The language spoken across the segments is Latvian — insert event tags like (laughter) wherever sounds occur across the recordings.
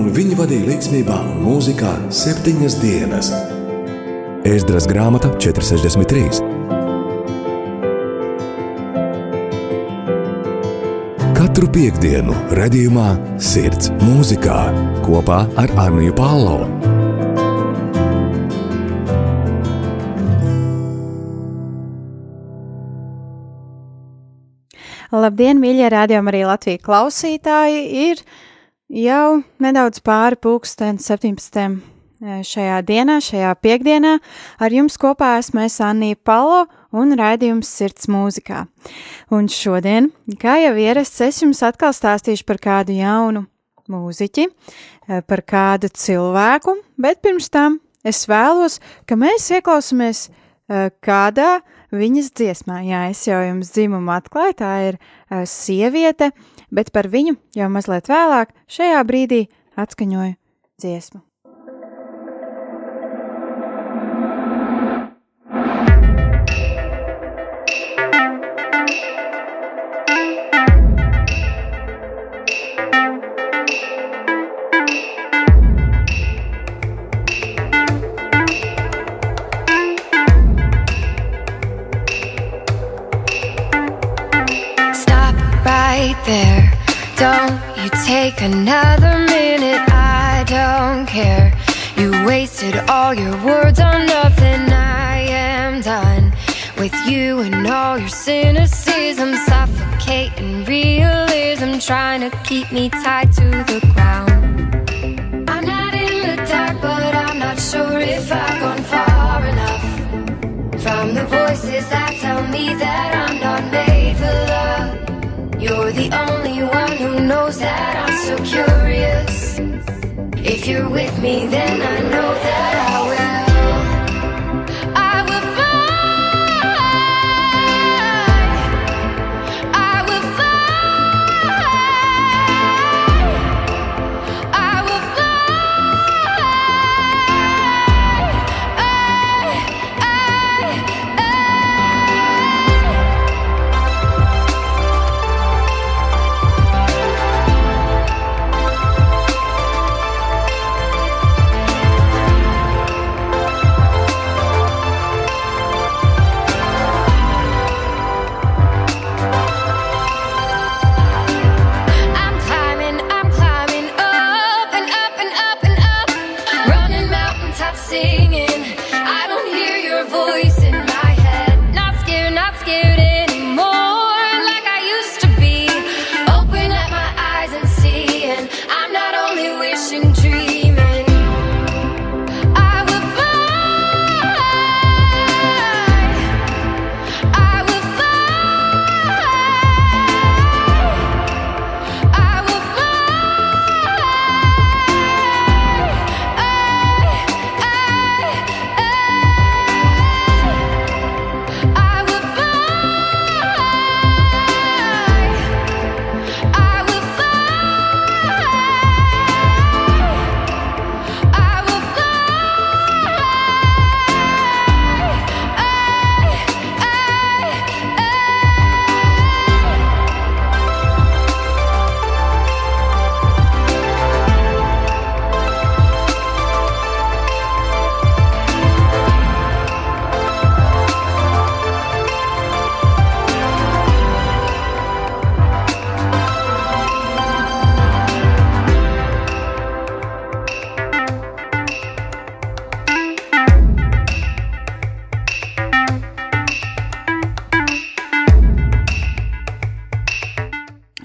un viņi vadīja līdzsvarā un mūzikā septiņas dienas. Ēzdras grāmata 463. Katru piekdienu, redzējumā, sirds mūzikā kopā ar Arniju Pālau. Labdien, mīļie rādījumi, arī Latvijas klausītāji! Ir jau nedaudz pāri pulksten 17. Eh, šajā dienā, šajā piekdienā. Ar jums kopā esmu es Anija Palo un raidījums Sirds mūzikā. Un šodien, kā jau ierasts, es jums atkal stāstīšu par kādu jaunu mūziķi, eh, par kādu cilvēku, bet pirms tam es vēlos, ka mēs ieklausāmies eh, kādā viņas dziesmā. Jā, es jau jums dzimumu atklāju, tā ir uh, sieviete, bet par viņu jau mazliet vēlāk šajā brīdī atskaņoju dziesmu. Take another minute, I don't care. You wasted all your words on nothing, I am done with you and all your cynicism, suffocating realism, trying to keep me tied to the ground. I'm not in the dark, but I'm not sure if I've gone far enough from the voices that tell me that I'm not made for love. You're the only one who knows that I'm so curious. If you're with me, then I know that I will.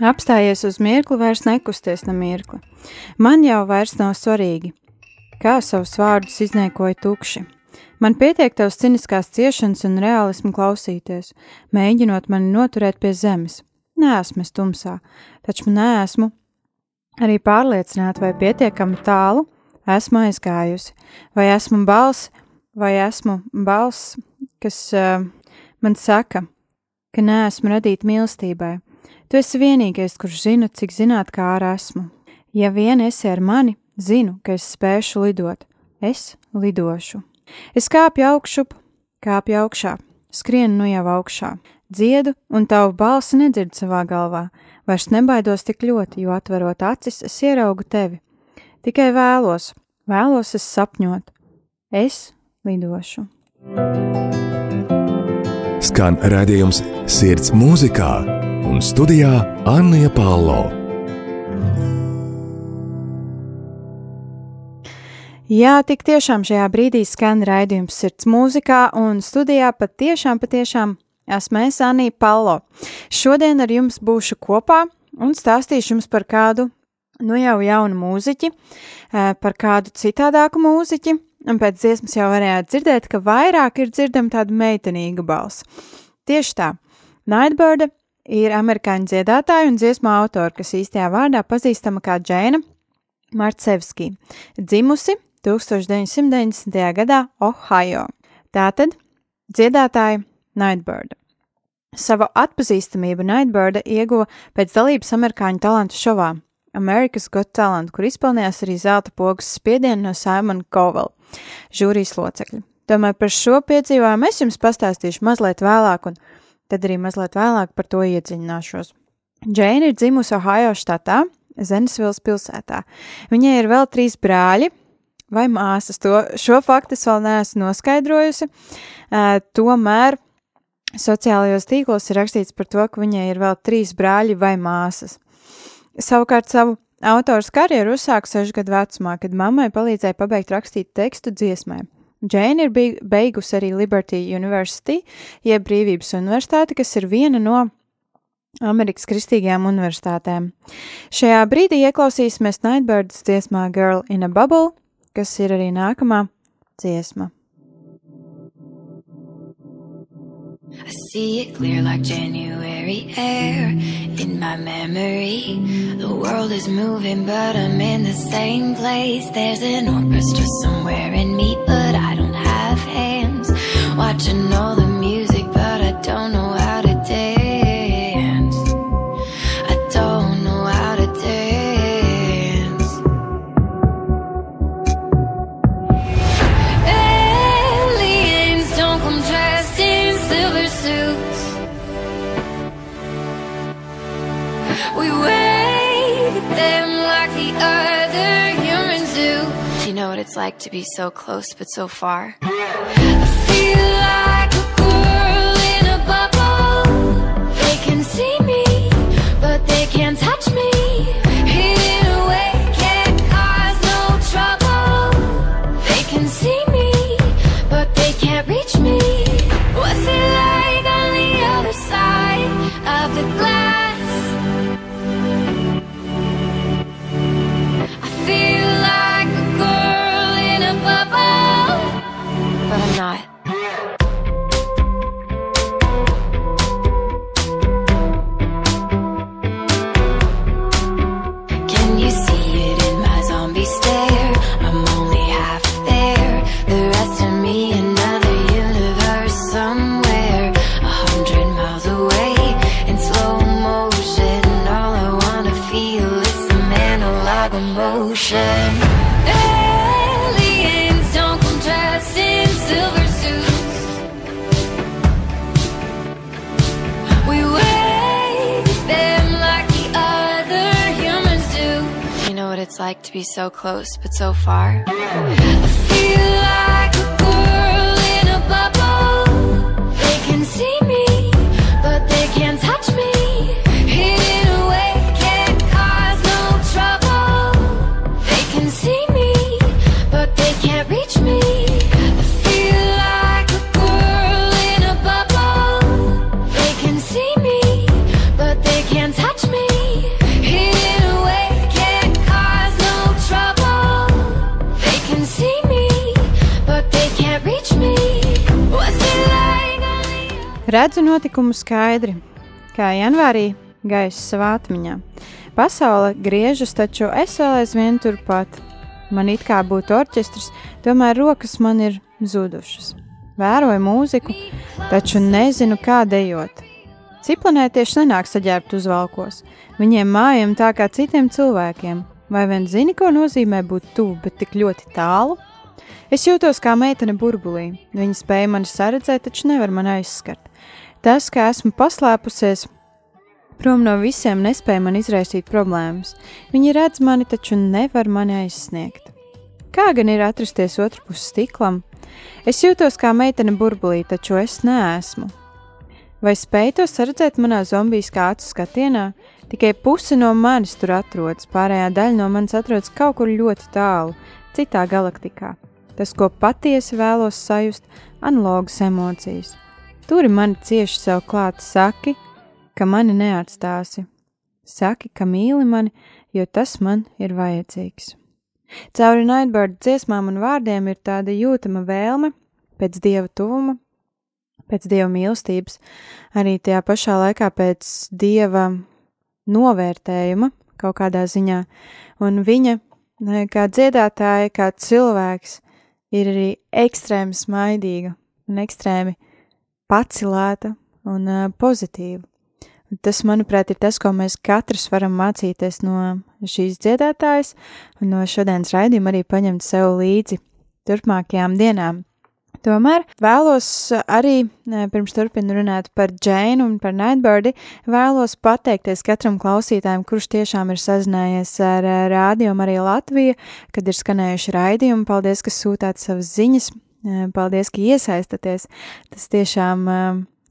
Apstājies uz mirkli, vairs nekusties ne mirkli. Man jau vairs nav svarīgi, kā savus vārdus izniekoja tukši. Man pietiek tavs ciniskās ciešanas un realismu klausīties, mēģinot mani noturēt pie zemes. Nē, esmu es tumsā, taču neesmu arī pārliecināta, vai pietiekami tālu esmu aizgājusi, vai esmu balss, vai esmu balss, kas uh, man saka, ka neesmu radīta mīlestībai. Tu esi vienīgais, kurš zina, cik zināt, kā ar esmu. Ja vien esi ar mani, zinu, ka es spēšu lidot. Es lidošu. Es kāpju augšup, kāpju augšā, skrienu nu jau augšā, dziedu, un tavu balsi nedzirdu savā galvā. Vairs nebaidos tik ļoti, jo atverot acis, es ieraugu tevi. Tikai vēlos, vēlos es sapņot, es lidošu. Skan redzējums sirds mūzikā un studijā Anna Palo. Jā, tik tiešām šajā brīdī skan raidījums sirds mūzikā, un studijā patiešām, patiešām esmu es Anī Palo. Šodien ar jums būšu kopā un stāstīšu jums par kādu, nu jau jaunu mūziķi, par kādu citādāku mūziķi, un pēc dziesmas jau varējāt dzirdēt, ka vairāk ir dzirdama tāda meitenīga balss. Tieši tā, Nightbirda ir amerikāņu dziedātāja un dziesmu autora, kas īstajā vārdā pazīstama kā Džēna Marcevski, dzimusi 1990. gadā Ohio. Tātad dziedātāja Nightbird. Savu atpazīstamību Nightbird ieguva pēc dalības amerikāņu talantu šovā America's Got Talent, kur izpelnījās arī zelta pogas spiedienu no Simona Covela, žūrijas locekļa. Tomēr par šo piedzīvojumu es jums pastāstīšu mazliet vēlāk, un tad arī mazliet vēlāk par to iedziļināšos. Džēna ir dzimusi Ohio štatā, Zenesvils pilsētā. Viņai ir vēl trīs brāļi, vai māsas. To, šo faktu es vēl neesmu noskaidrojusi. Uh, tomēr sociālajos tīklos ir rakstīts par to, ka viņai ir vēl trīs brāļi vai māsas. Savukārt savu autors karjeru uzsāka sešu gadu vecumā, kad mammai palīdzēja pabeigt rakstīt tekstu dziesmai. Džēna ir beigusi arī Liberty University, jeb Brīvības universitāti, kas ir viena no Amerikas Kristīgajām universitātēm. Šajā brīdī ieklausīsimies Nightbirds dziesmā Girl in a Bubble, kas ir arī nākamā dziesma. I see it clear like January air in my memory. The world is moving, but I'm in the same place. There's an orchestra somewhere in me, Watching all the music, but I don't know how to dance. It's like to be so close but so far? I feel like a girl in a bubble. They can see me, but they can't touch I'm not. So close but so far? Redzu notikumu skaidri, kā janvārī gaisa savā atmiņā. Pasaule griežas, taču es vēl aizvien turpat. Man it kā būtu orķestris, tomēr rokas man ir zudušas. Vēroju mūziku, taču nezinu, kā dejot. Ciplanētieši nenāk saģērbt uzvalkos. Viņiem mājam tā kā citiem cilvēkiem. Vai vien zini, ko nozīmē būt tuvu, bet tik ļoti tālu? Es jūtos kā meitene burbulī. Viņa spēja mani saredzēt, taču nevar mani aizskart. Tas, ka esmu paslēpusies Prom no visiem nespēja man izraisīt problēmas. Viņi redz mani, taču nevar mani aizsniegt. Kā gan ir atrasties otrpus stiklam? Es jūtos kā meitene burbulī, taču es neesmu. Vai spēj to saredzēt manā zombijas kācu skatienā? Tikai puse no manis tur atrodas, pārējā daļa no manis atrodas kaut kur ļoti tālu, citā galaktikā. Tas, ko patiesi vēlos sajust, analogas emocijas. Turi mani cieši sev klāt, saki, ka mani neatstāsi. Saki, ka mīli mani, jo tas man ir vajadzīgs. Cauri Nightbird dziesmām un vārdiem ir tāda jūtama vēlme pēc dieva tuvuma, pēc dieva mīlestības, arī tajā pašā laikā pēc dieva novērtējuma kaut kādā ziņā, un viņa, kā dziedātāja, kā cilvēks, ir arī ekstrēmi smaidīga un ekstrēmi pacilēta un pozitīva. Tas, manuprāt, ir tas, ko mēs katrs varam mācīties no šīs dziedātājas, un no šodienas raidījuma arī paņemt sev līdzi turpmākajām dienām. Tomēr vēlos arī, pirms turpinu runāt par Džēnu un par Nightbirdi, vēlos pateikties katram klausītājam, kurš tiešām ir sazinājies ar rādio arī Latviju, kad ir skanējuši raidījumi. Paldies, ka sūtāt savas ziņas, paldies, ka iesaistaties. Tas tiešām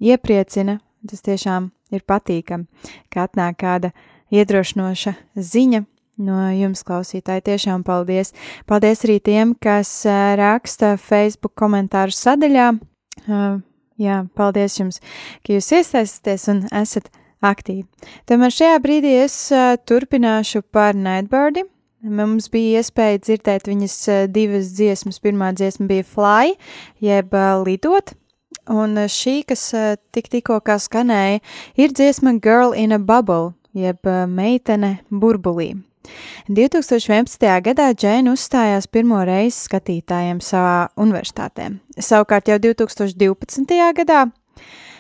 iepriecina, tas tiešām ir patīkami, ka atnāk kāda iedrošinoša ziņa no jums, klausītāji. Tiešām paldies! Paldies arī tiem, kas raksta Facebook komentāru sadaļā. Jā, paldies jums, ka jūs iesaistāties un esat aktīvi. Tomēr šajā brīdī es turpināšu par Nightbirdi. Mums bija iespēja dzirdēt viņas divas dziesmas. Pirmā dziesma bija Fly, jeb Lidot, un eh, šī, kas eh, tik tikko kā skanēja, ir dziesma Girl in a Bubble, jeb eh, meitene burbulī. 2011. gadā Džēna uzstājās pirmo reizi skatītājiem savā universitātē. Savukārt jau 2012. gadā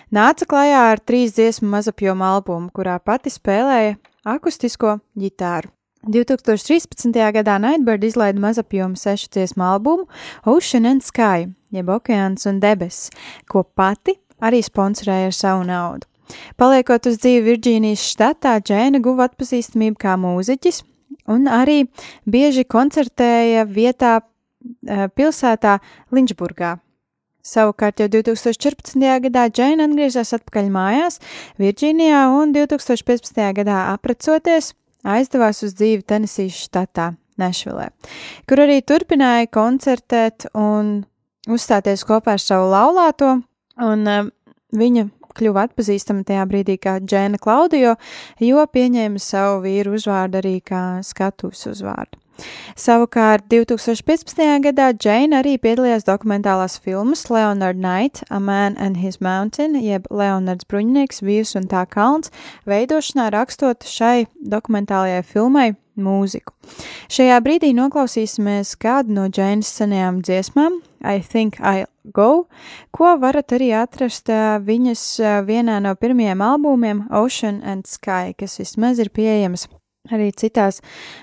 nāca klajā ar trīs dziesmu mazapjomu albumu, kurā pati spēlēja akustisko ģitāru. 2013. gadā Nightbird izlaida mazapjomu sešu dziesmu albumu Ocean and Sky, jeb okeāns un debesis, ko pati arī sponsorēja ar savu naudu. Paliekot uz dzīvi Virģīnijas štatā, Džēna guva atpazīstamību kā mūziķis un arī bieži koncertēja vietā eh, pilsētā Linčburgā. Savukārt jau 2014. gadā Džēna atgriezās atpakaļ mājās Virģīnijā un 2015. gadā aprecoties aizdevās uz dzīvi Tenesijas štatā, Nešvilē, kur arī turpināja koncertēt un uzstāties kopā ar savu laulāto, un uh, viņa kļuva atpazīstama tajā brīdī kā Džēna Klaudijo, jo pieņēma savu vīru uzvārdu arī kā skatuves uzvārdu. Savukārt 2015. gadā Džeina arī piedalījās dokumentālās filmas Leonard Knight, A Man and His Mountain, jeb Leonards Bruņinieks, Vīrs un tā kalns, veidošanā rakstot šai dokumentālajai filmai mūziku. Šajā brīdī noklausīsimies kādu no Džeinas senajām dziesmām, I Think I Go, ko varat arī atrast viņas vienā no pirmajiem albumiem Ocean and Sky, kas vismaz ir pieejams arī citās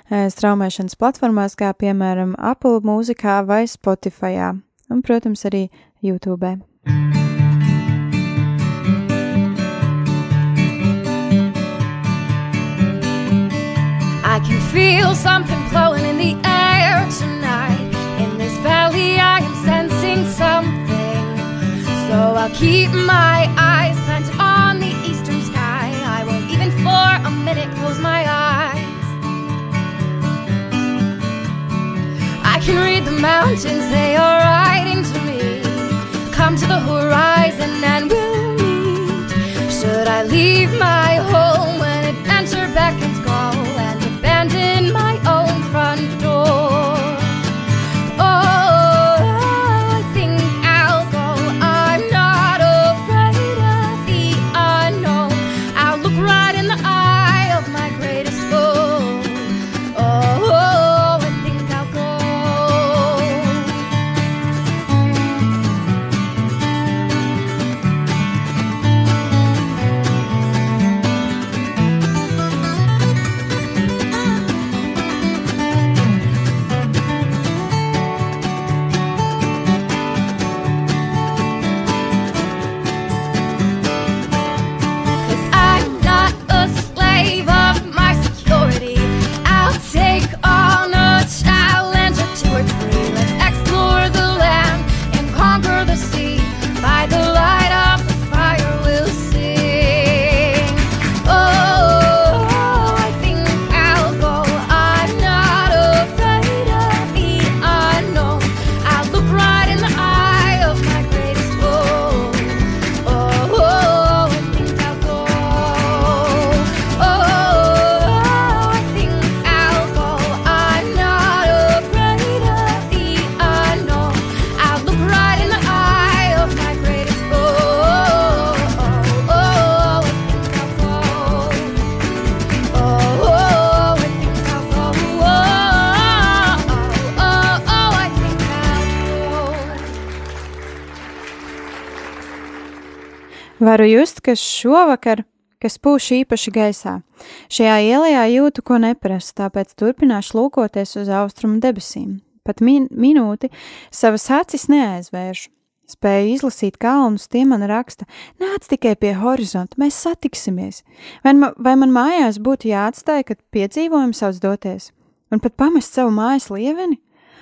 e, straumēšanas platformās, kā piemēram Apple mūzikā vai Spotify, un, protams, arī YouTube. I can feel something blowing in the air tonight. In this valley, I am sensing something. So I'll keep my eyes planted on the eastern sky. I won't even for a minute close my eyes. Can read the mountains, they are writing to me. Come to the horizon and we'll meet. Should I leave my home Varu just, ka šovakar, kas pūš īpaši gaisā, šajā ielā jūtu ko neprasu, tāpēc turpināšu lūkoties uz austrumu debesīm. Pat min minūti savas acis neaizvēršu. Spēju izlasīt kalnus, tie man raksta, nāc tikai pie horizonta, mēs satiksimies. Vai, ma vai man mājās būtu jāatstāj, kad piedzīvojums sauc doties, un pat pamest savu mājas lieveni?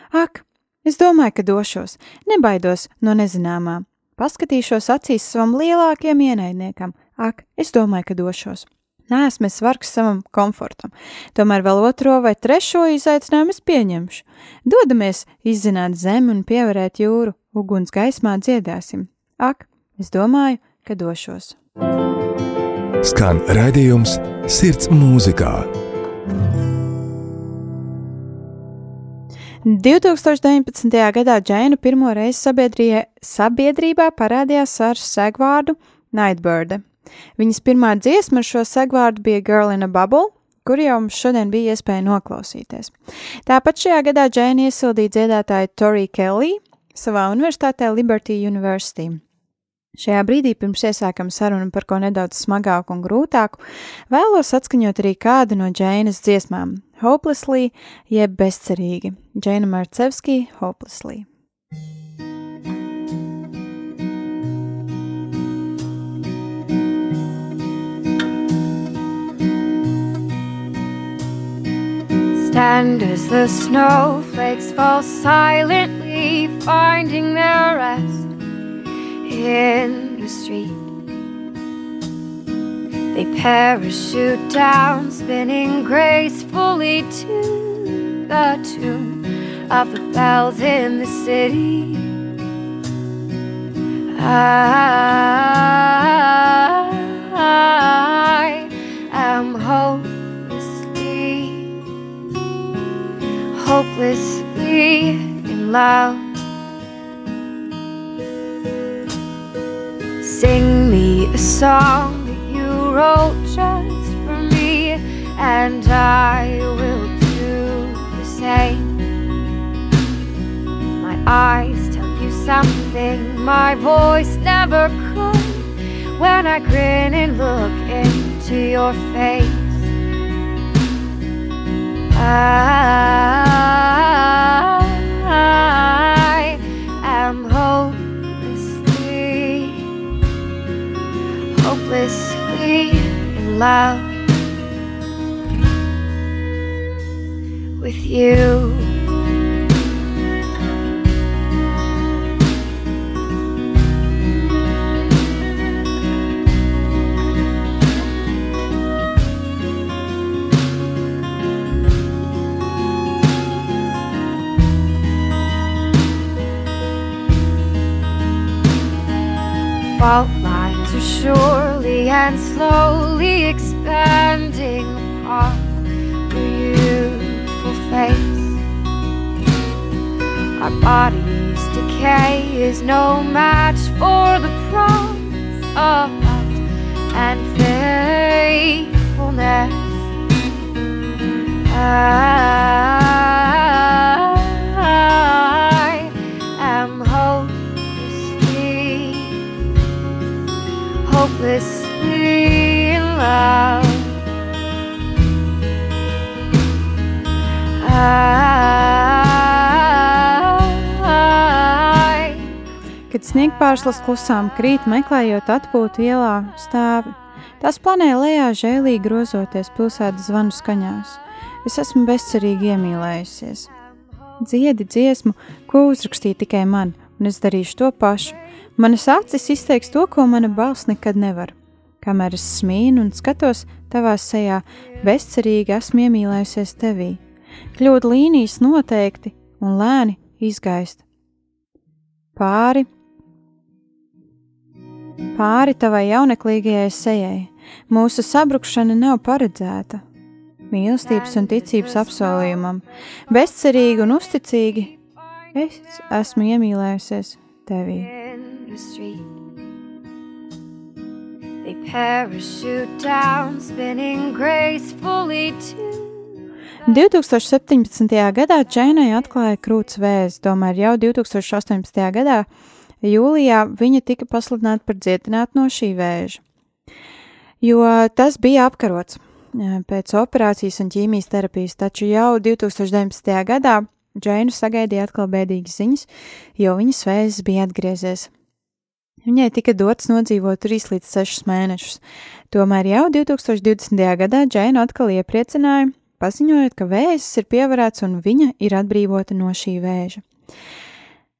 Ak, es domāju, ka došos, nebaidos no nezināmā. Paskatīšos acīs savam lielākajam ienaidniekam. Ak, es domāju, ka došos. Nē, esmu svarīgs savam komfortam. Tomēr vēl otro vai trešo izaicinājumu es pieņemšu. Dodamies izzināt zemi un pievarēt jūru, uguns gaismā dziedāsim. Ak, es domāju, ka došos. Skan raidījums Sirds mūzikā 2019. gadā Džēna pirmo reizi sabiedrībā parādījās ar segvārdu Nightbird. Viņas pirmā dziesma ar šo segvārdu bija Girl in a Bubble, kur jau mums šodien bija iespēja noklausīties. Tāpat šajā gadā Džēna iesildīja dziedātāju Tori Kelly savā universitātē Liberty University. Šajā brīdī, pirms iesākam sarunu par ko nedaudz smagāku un grūtāku, vēlos atskaņot arī kādu no Džēnas dziesmām - Hopelessly, jeb bezcerīgi. Džēna Marcevski, Hopelessly. Stand as the snowflakes fall silently, finding their rest in the street. Parachute down, spinning gracefully to the tune of the bells in the city. I, am hopelessly, hopelessly in love. Sing me a song wrote just for me, and I will do the same. My eyes tell you something my voice never could when I grin and look into your face. I am hopelessly, hopelessly in love with you. fault lines surely and slowly expanding upon your youthful face. Our bodies' decay is no match for the promise of love and faithfulness. I Kad sniegpārslas klusām krīt, meklējot atpūtu ielā stāvi, tās planē lejā žēlīgi grozoties pilsētas zvanu skaņās. Es esmu bezcerīgi iemīlējusies. Dziedi dziesmu, ko uzrakstīja tikai man, un es darīšu to pašu. Manas acis izteiks to, ko mana balss nekad nevar. Kamēr es smīnu un skatos tavā sejā, bezcerīgi esmu iemīlējusies tevī. Kļūda līnijas noteikti un lēni izgaist. Pāri, pāri tavai jauneklīgajai sejai, mūsu sabrukšana nav paredzēta. Mīlestības un ticības apsolījumam, bezcerīgi un uzticīgi, es esmu iemīlējusies tevī. They parachute down, spinning gracefully too. 2017. gadā Džeinai atklāja krūts vēzi, tomēr jau 2018. gadā Jūlijā viņa tika pasludināta par dziedinātu no šī vēža, jo tas bija apkarots pēc operācijas un ķīmijas terapijas, taču jau 2019. gadā Džeinu sagaidīja atkal bēdīgas ziņas, jo viņas vēzis bija atgriezies. Viņai tika dots nodzīvot 3 līdz 6 mēnešus, tomēr jau 2020. gadā Džeinu atkal iepriecināja, paziņojot, ka vēzis ir pievarēts un viņa ir atbrīvota no šī vēža.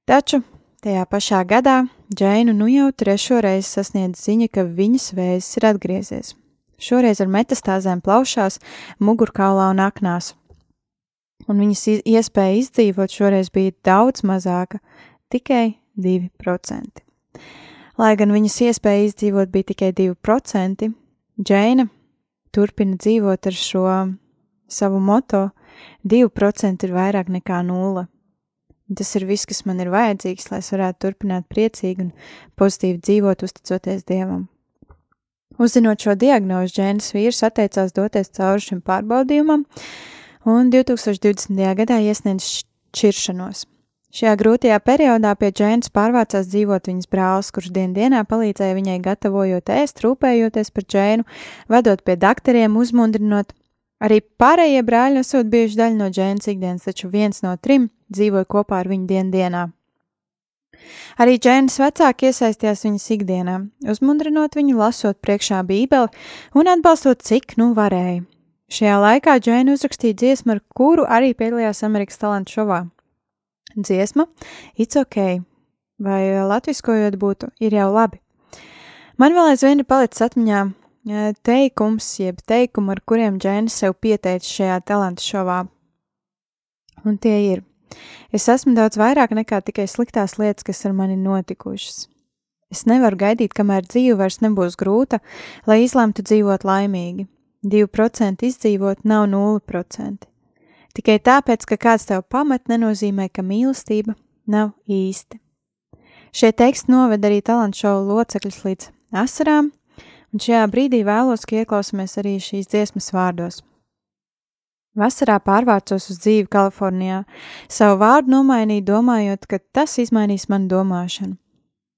Taču tajā pašā gadā Džeinu nu jau trešo reizi sasniedz ziņa, ka viņas vēzis ir atgriezies. Šoreiz ar metastāzēm plaušās, mugurkaulā un aknās, un viņas iespēja izdzīvot šoreiz bija daudz mazāka - tikai 2%. Lai gan viņas iespēja izdzīvot bija tikai 2%, Džeina turpina dzīvot ar šo savu moto - 2% ir vairāk nekā nulle. Tas ir viss, kas man ir vajadzīgs, lai es varētu turpināt priecīgi un pozitīvi dzīvot, uzticoties Dievam. Uzzinot šo diagnozi, Džēnas vīrs atteicās doties cauri šim pārbaudījumam, un 2020. gadā iesniedz šķiršanos. Šajā grūtajā periodā pie Džēnas pārvācās dzīvot viņas brālis, kurš dien dienā palīdzēja viņai gatavojot ēst, rūpējoties par Džēnu, vedot pie doktoriem, uzmundrinot. Arī pārējie brāļi esot bijuši daļa no Džēnas ikdienas, taču viens no trim dzīvoja kopā ar viņu dien dienā. Arī Džēnas vecāki iesaistījās viņas ikdienā, uzmundrinot viņu, lasot priekšā Bībeli un atbalstot, cik nu varēja. Šajā laikā Džēna uzrakstīja dziesmu, ar kuru arī piedalījās Amerikas talantu šovā. Dziesma It's ok, vai latviskojot būtu, ir jau labi. Man vēl aizvien ir palicis atmiņā teikums, jeb teikumi, ar kuriem Džēna sev pieteica šajā talantu šovā. Un tie ir: Es esmu daudz vairāk nekā tikai sliktās lietas, kas ar mani notikušas. Es nevaru gaidīt, kamēr dzīve vairs nebūs grūta, lai izlemtu dzīvot laimīgi. 2% izdzīvot nav 0%. Tikai tāpēc, ka kāds tev pamat, nenozīmē, ka mīlestība nav īsta. Šie teksti noved arī talantu šovu locekļus līdz asarām, un šajā brīdī vēlos, ka ieklausāmies arī šīs dziesmas vārdos. Vasarā pārvācos uz dzīvi Kalifornijā, savu vārdu nomainīju, domājot, ka tas izmainīs manu domāšanu.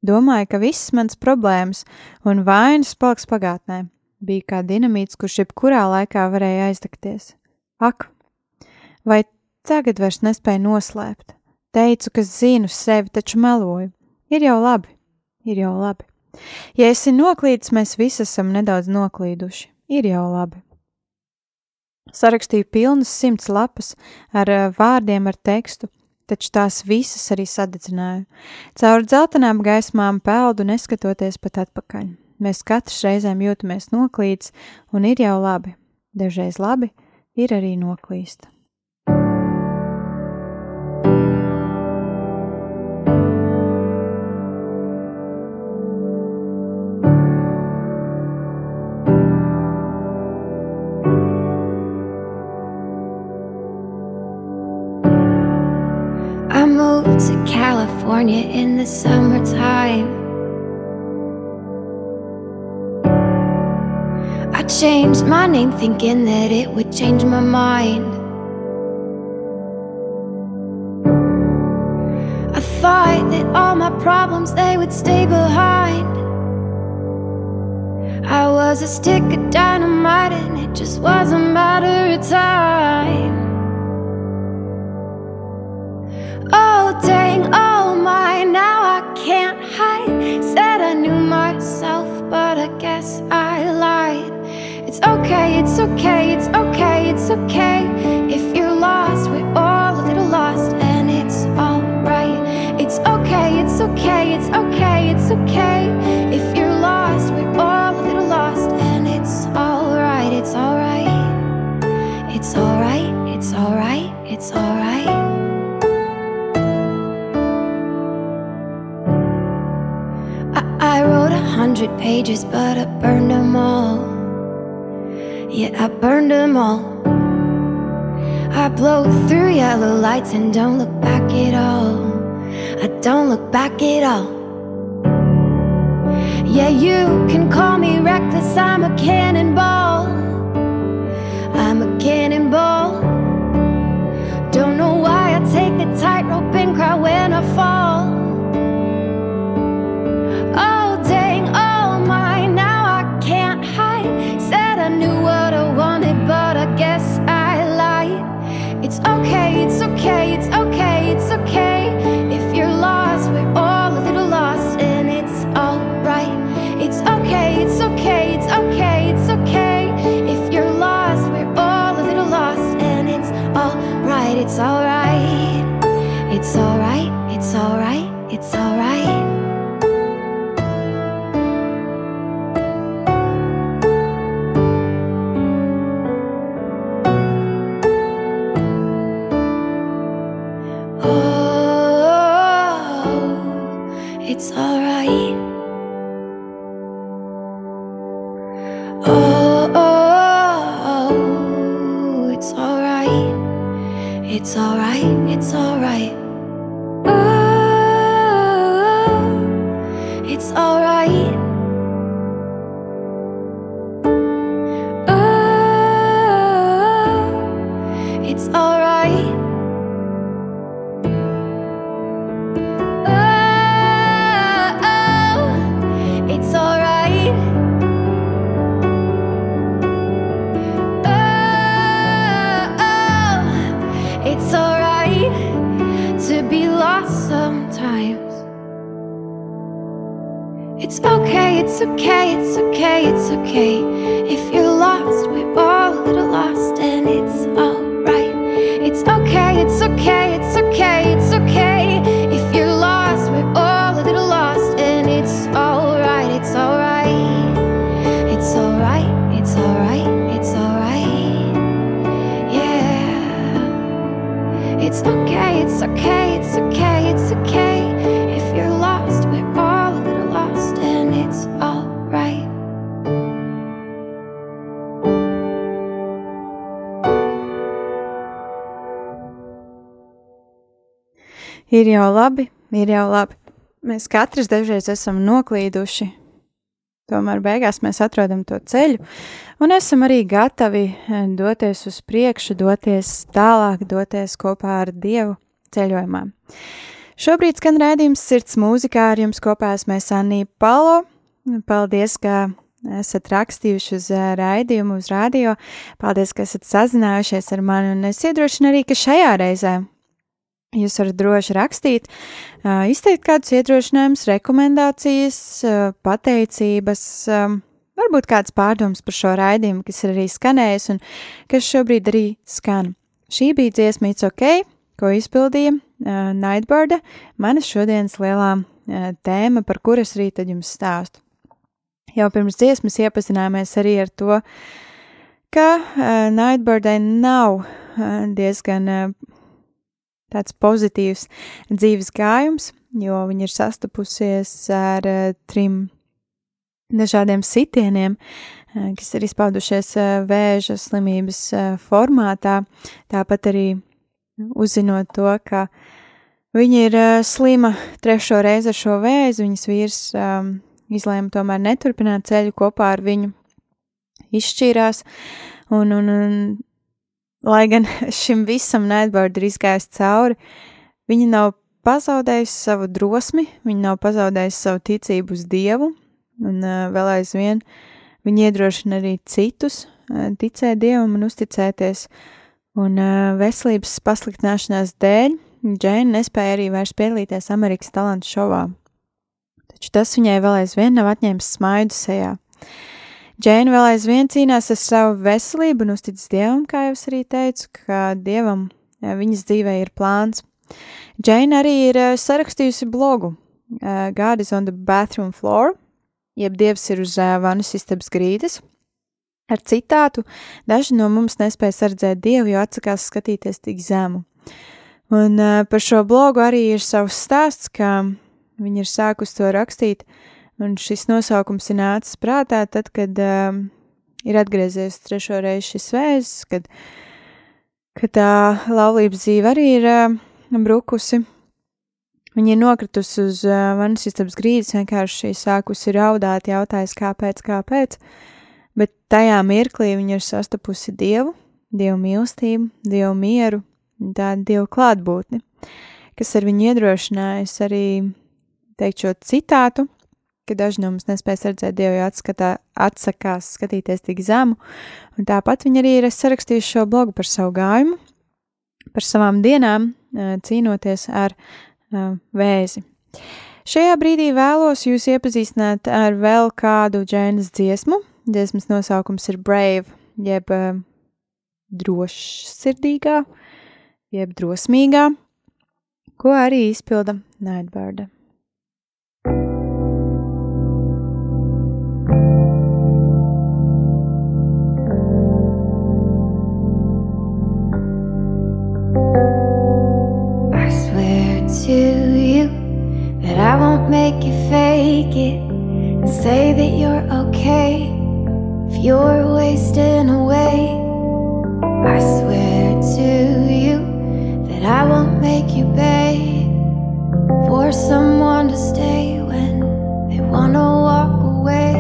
Domāju, ka visas manas problēmas un vainas paliks pagātnē, bija kā dinamīts, kurš jebkurā laikā varēja aizdegties. Ak, vai tagad vairs nespēju noslēpt? Teicu, ka zinu sevi, taču meloju. Ir jau labi, ir jau labi. Ja esi noklīdis, mēs visi esam nedaudz noklīduši. Ir jau labi. Sarakstīju pilnas simts lapas ar uh, vārdiem, ar tekstu, taču tās visas arī sadedzināju. Caur dzeltenām gaismām peldu neskatoties pat atpakaļ. Mēs katrs reizēm jūtamies noklīts, un ir jau labi. Dažreiz labi ir arī noklīst. California in the summertime. I changed my name thinking that it would change my mind. I thought that all my problems they would stay behind. I was a stick of dynamite and it just was a matter of time. Oh dang, oh now I can't hide. Said I knew myself, but I guess I lied. It's okay, it's okay, it's okay, it's okay. If you're lost, we're all a little lost, and it's alright. It's okay, it's okay, it's okay, it's okay. If you're lost, we're all a little lost, and it's alright, it's alright. It's alright, it's alright, it's alright. Hundred pages, but I burned them all. Yeah, I burned them all. I blow through yellow lights and don't look back at all. I don't look back at all. Yeah, you can call me reckless, I'm a cannonball. I'm a cannonball. Don't know why I take a tightrope and cry when I fall. guess I lie. It's okay, it's okay, it's okay, it's okay it's okay, it's okay, it's okay. If you're lost, we're all a little lost, and it's alright. It's okay, it's okay, it's okay, it's okay. If you're lost, we're all a little lost, and it's alright, it's alright. It's alright, it's alright, it's alright. Yeah. It's okay, it's okay, it's okay, Ir jau labi, ir jau labi. Mēs katrs dažreiz esam noklīduši, tomēr beigās mēs atrodam to ceļu un esam arī gatavi eh, doties uz priekšu, doties tālāk, doties kopā ar Dievu ceļojumā. Šobrīd skan rādījums sirds mūzikā ar jums kopā esmu Anī Palo. Paldies, ka esat rakstījuši uz eh, raidījumu, uz radio. Paldies, ka esat sazinājušies ar mani un es iedrošinu arī, ka šajā reizē Jūs varat droši rakstīt, izteikt kādus iedrošinājumus, rekomendācijas, pateicības, varbūt kāds pārdoms par šo raidījumu, kas ir arī skanējis un kas šobrīd arī skan. Šī bija dziesma It's OK, ko izpildīja Nightbirda, manas šodienas lielā tēma, par kuras arī tad jums stāstu. Jau pirms dziesmas iepazināmies arī ar to, ka Nightbirdai nav diezgan tāds pozitīvs dzīves gājums, jo viņa ir sastapusies ar uh, trim dažādiem sitieniem, uh, kas ir izpaudušies uh, vēža slimības formātā. Tāpat arī uzzinot to, ka viņa ir slima trešo reizi ar šo vēzi, viņas vīrs um, izlēma tomēr neturpināt ceļu kopā ar viņu, izšķīrās, un, un, un lai gan (laughs) šim visam Nightbird ir izgājis cauri, viņa nav pazaudējusi savu drosmi, viņa nav pazaudējusi savu ticību uz Dievu, un uh, vēl aizvien viņa iedrošina arī citus uh, ticēt Dievam un uzticēties, un uh, veselības pasliktināšanās dēļ Džēna nespēja arī vairs piedalīties Amerikas talantu šovā. Taču tas viņai vēl aizvien nav atņēmis smaidu sejā. Džēna vēl aizvien cīnās ar savu veselību un uztic Dievam, kā jau es arī teicu, ka Dievam viņas dzīvē ir plāns. Džēna arī ir uh, sarakstījusi blogu uh, God is on the bathroom floor, jeb Dievs ir uz uh, vanas istabas grīdas, ar citātu: Daži no mums nespēja sardzēt Dievu, jo atsakās skatīties tik zemu. Un uh, par šo blogu arī ir savs stāsts, ka viņa ir sākusi to rakstīt, un šis nosaukums ir nācis prātā tad, kad uh, ir atgriezies trešo reizi šis vēzis, kad, kad tā laulības dzīve arī ir uh, brukusi. Viņa ir nokritusi uz uh, manas istabas grīdas, vienkārši sākusi raudāt, jautājas, kāpēc, kāpēc, bet tajā mirklī viņa ir sastapusi Dievu, Dievu mīlestību, Dievu mieru, tādu Dievu klātbūtni, kas ar viņu iedrošinājas arī teikt šo citātu, ka daži no mums nespēja redzēt Dievu, jo atskatā, atsakās skatīties tik zemu, un tāpat viņa arī ir sarakstījusi šo blogu par savu gājumu, par savām dienām, cīnoties ar vēzi. Šajā brīdī vēlos jūs iepazīstināt ar vēl kādu džēnas dziesmu. Dziesmas nosaukums ir Brave, jeb drošsirdīgā, jeb drosmīgā, ko arī izpilda Nightbird. Fake it say that you're okay if you're wasting away. I swear to you that I won't make you pay for someone to stay when they wanna walk away.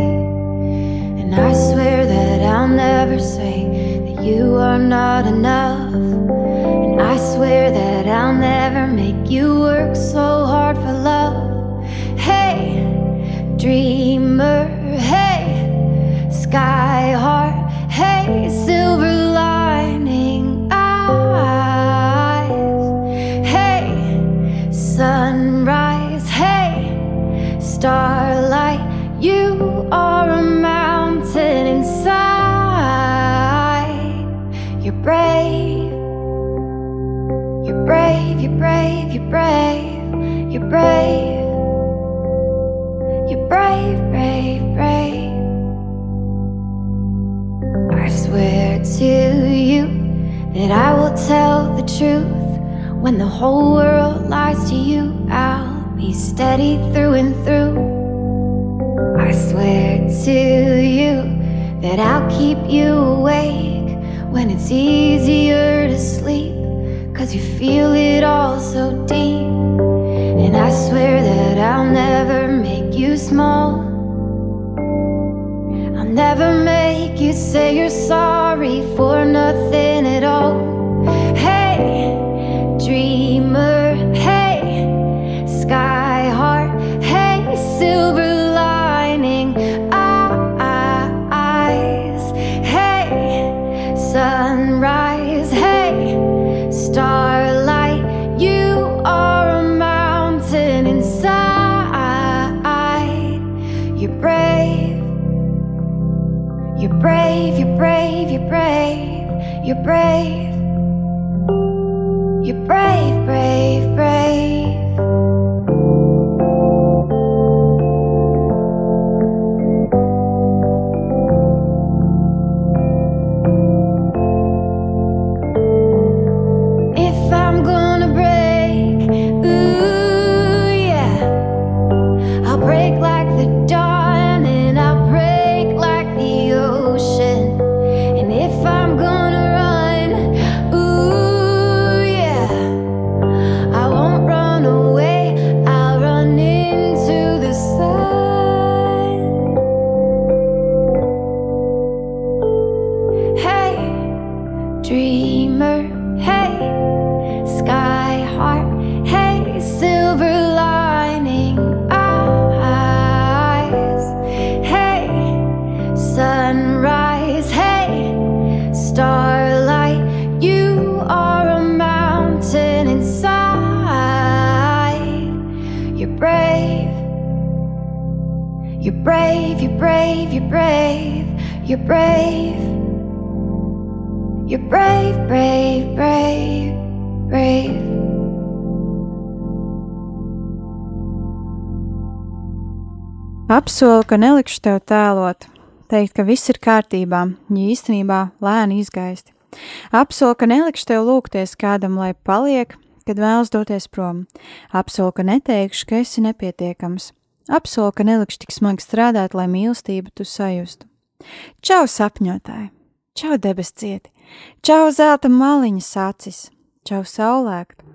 And I swear that I'll never say that you are not enough. And I swear that I'll never make you brave, you're brave, you're brave. Brave, brave. I swear to you that I will tell the truth when the whole world lies to you. I'll be steady through and through. I swear to you that I'll keep you awake when it's easier to sleep. Cause you feel it all so deep. And I swear that I'll never make you small. I'll never make you say you're sorry for nothing at all. break. Apsolu, ka nelikšu tev tēlot, teikt, ka viss ir kārtībā, ja īstenībā lēni izgaisti. Apsolu, ka nelikšu tev lūgties kādam, lai paliek, kad vēlas doties prom. Apsolu, ka neteikšu, ka esi nepietiekams. Apsolu, ka nelikšu tik smagi strādāt, lai mīlestību tu sajustu. Čau, sapņotāji! Čau, debes cieti! Čau, zelta maliņas acis! Čau, saulēkt!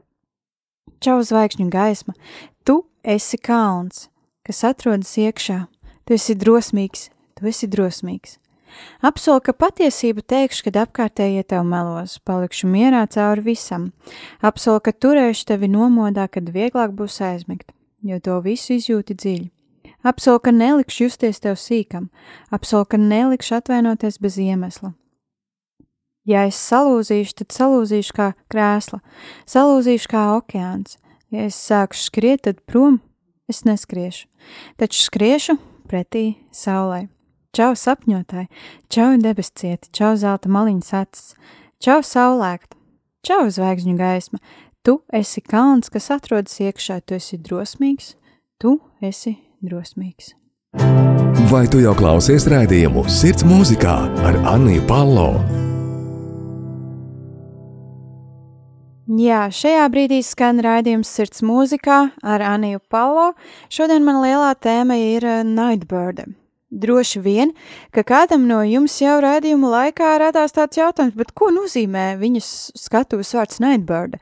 Čau, zvaigžņu gaisma! Tu esi kalns! Kas atrodas iekšā. Tu esi drosmīgs, tu esi drosmīgs. Apsolu, ka patiesību teikšu, kad apkārtējie tev melos, palikšu mierā cauri visam. Apsolu, ka turēšu tevi nomodā, kad vieglāk būs aizmigt, jo to visu izjūti dziļi. Apsolu, ka nelikšu justies tev sīkam, apsolu, ka nelikšu atvainoties bez iemesla. Ja es salūzīšu, tad salūzīšu kā krēsla, salūzīšu kā okeāns. Ja es sāku skriet, tad prom es neskriešu, taču skriešu pretī saulē. Čau sapņotāji, čau debescieti, čau zelta maliņas acis, čau saulēkt, čau zvaigžņu gaisma. Tu esi kalns, kas atrodas iekšā, tu esi drosmīgs, tu esi drosmīgs. Vai tu jau klausies rādījumu Sirds mūzikā ar Anniju Palo? Jā, šajā brīdī skan raidījums Sirds mūzikā ar Aniju Palo. Šodien man lielā tēma ir eh, Nightbird. Droši vien, ka kādam no jums jau raidījuma laikā radās tāds jautājums, bet ko nozīmē viņas skatuves vārds Nightbird?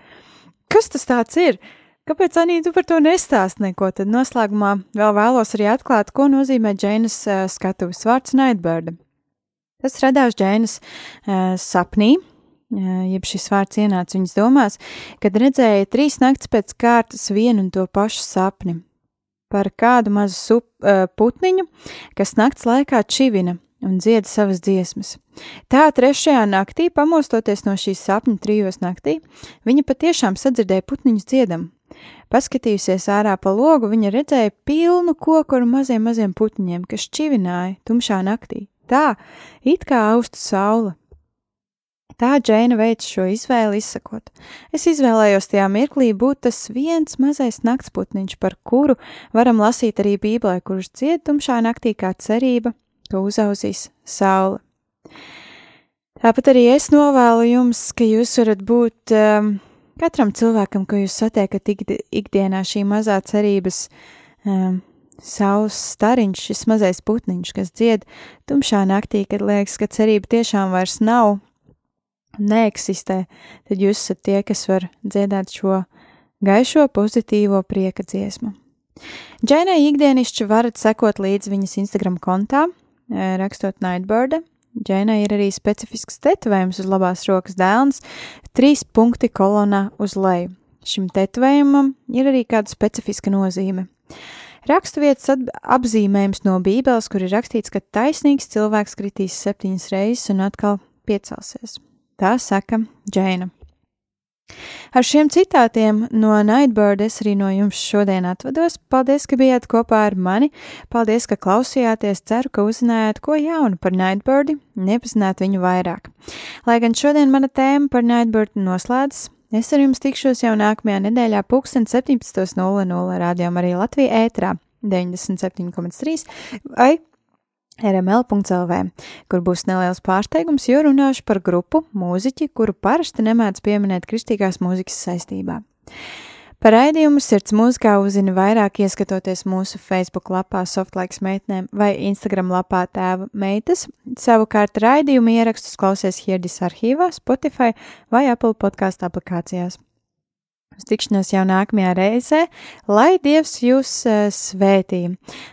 Kas tas tāds ir? Kāpēc Anī tu par to nestāst neko? Tad noslēgumā vēl vēlos arī atklāt, ko nozīmē Džeinas uh, skatuves vārds Nightbird. Tas radās Džeinas uh, sapnī, jeb šis vārds ienāca viņas domās, kad redzēja trīs naktis pēc kārtas vienu un to pašu sapni. Par kādu mazu sup, putniņu, kas nakts laikā čivina un dzieda savas dziesmas. Tā trešajā naktī, pamostoties no šīs sapņu trijos naktī, viņa patiešām sadzirdēja putniņus dziedam. Paskatījusies ārā pa logu, viņa redzēja pilnu koku ar maziem, maziem putniņiem, kas čivināja tumšā naktī. Tā, it kā austu saule, Tā Džeina veica šo izvēli, izsakot: Es izvēlējos tajā mirklī būt tas viens mazais naktsputniņš, par kuru varam lasīt arī Bībelē, kurš dzied tumšā naktī kā cerība, ka uzauzīs saule. Tāpat arī es novēlu jums, ka jūs varat būt um, katram cilvēkam, ko jūs satiekat ikdienā, šī mazā cerības um, saules stariņš, šis mazais putniņš, kas dzied tumšā naktī, kad liekas, ka cerība tiešām vairs nav neeksistē, tad jūs esat tie, kas var dziedāt šo gaišo, pozitīvo prieka dziesmu. Džainai ikdienišķi varat sekot līdzi viņas Instagram kontā, e, rakstot Nightbird. Džainai ir arī specifisks tetovējums uz labās rokas dēlns, trīs punkti kolonā uz leju. Šim tetovējumam ir arī kāda specifiska nozīme. Raksturvietas apzīmējums no Bībeles, kur ir rakstīts, ka taisnīgs cilvēks kritīs septiņas reizes un atkal piecelsies. Tā saka Džēna. Ar šiem citātiem no Nightbird es arī no jums šodien atvados. Paldies, ka bijāt kopā ar mani. Paldies, ka klausījāties. Ceru, ka uzzinājāt ko jaunu par Nightbirdi, nepazināt viņu vairāk. Lai gan šodien mana tēma par Nightbird noslēdzas, es ar jums tikšos jau nākamajā nedēļā, 17.00 rādījumā arī Latvijā ētrā 97,3 vai rml.lv, kur būs neliels pārsteigums, jo runāšu par grupu mūziķi, kuru parasti nemēdz pieminēt kristīgās mūzikas saistībā. Par raidījumu sirds mūzikā uzzina vairāk ieskatoties mūsu Facebook lapā Softlaiks meitnēm vai Instagram lapā tēva meitas, savukārt raidījumu ierakstus klausies Hierdis arhīvā, Spotify vai Apple podkāstu aplikācijās. Uz tikšanos jau nākamajā reizē, lai Dievs jūs uh, svētī.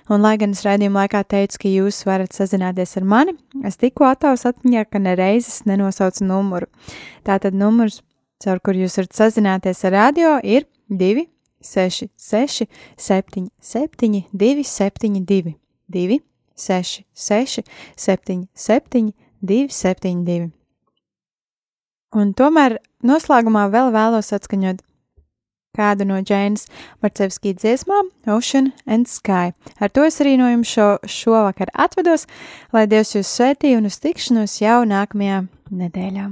Un, lai gan es raidījuma laikā teicu, ka jūs varat sazināties ar mani, es tikko atavas atmiņā, ka nereizes nenosaucu numuru. Tātad numurs, caur kur jūs varat sazināties ar radio, ir 2, 6, 6, 7, 7, 2, 7, 2, 2, 6, 6, 7, 7, 2, 7, 2. Un tomēr noslēgumā vēl vēlos atskaņot kādu no Džēnas Marcevskī dziesmām Ocean and Sky. Ar to es arī no jums šo, šovakar atvedos, lai Dievs jūs svētī un uz tikšanos jau nākamajā nedēļā.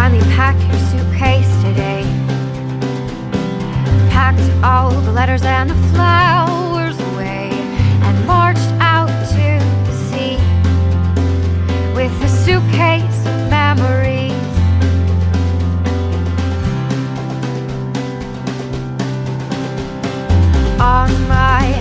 finally packed your Packed all the letters and the flowers away and marched out to the sea with a suitcase of memories. On my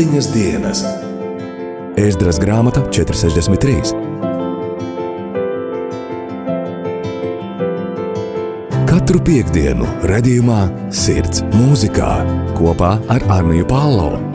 Septiņas dienas, Ēzdras grāmata 463. Katru piekdienu, redzējumā, sirds mūzikā kopā ar Arniju Pālau.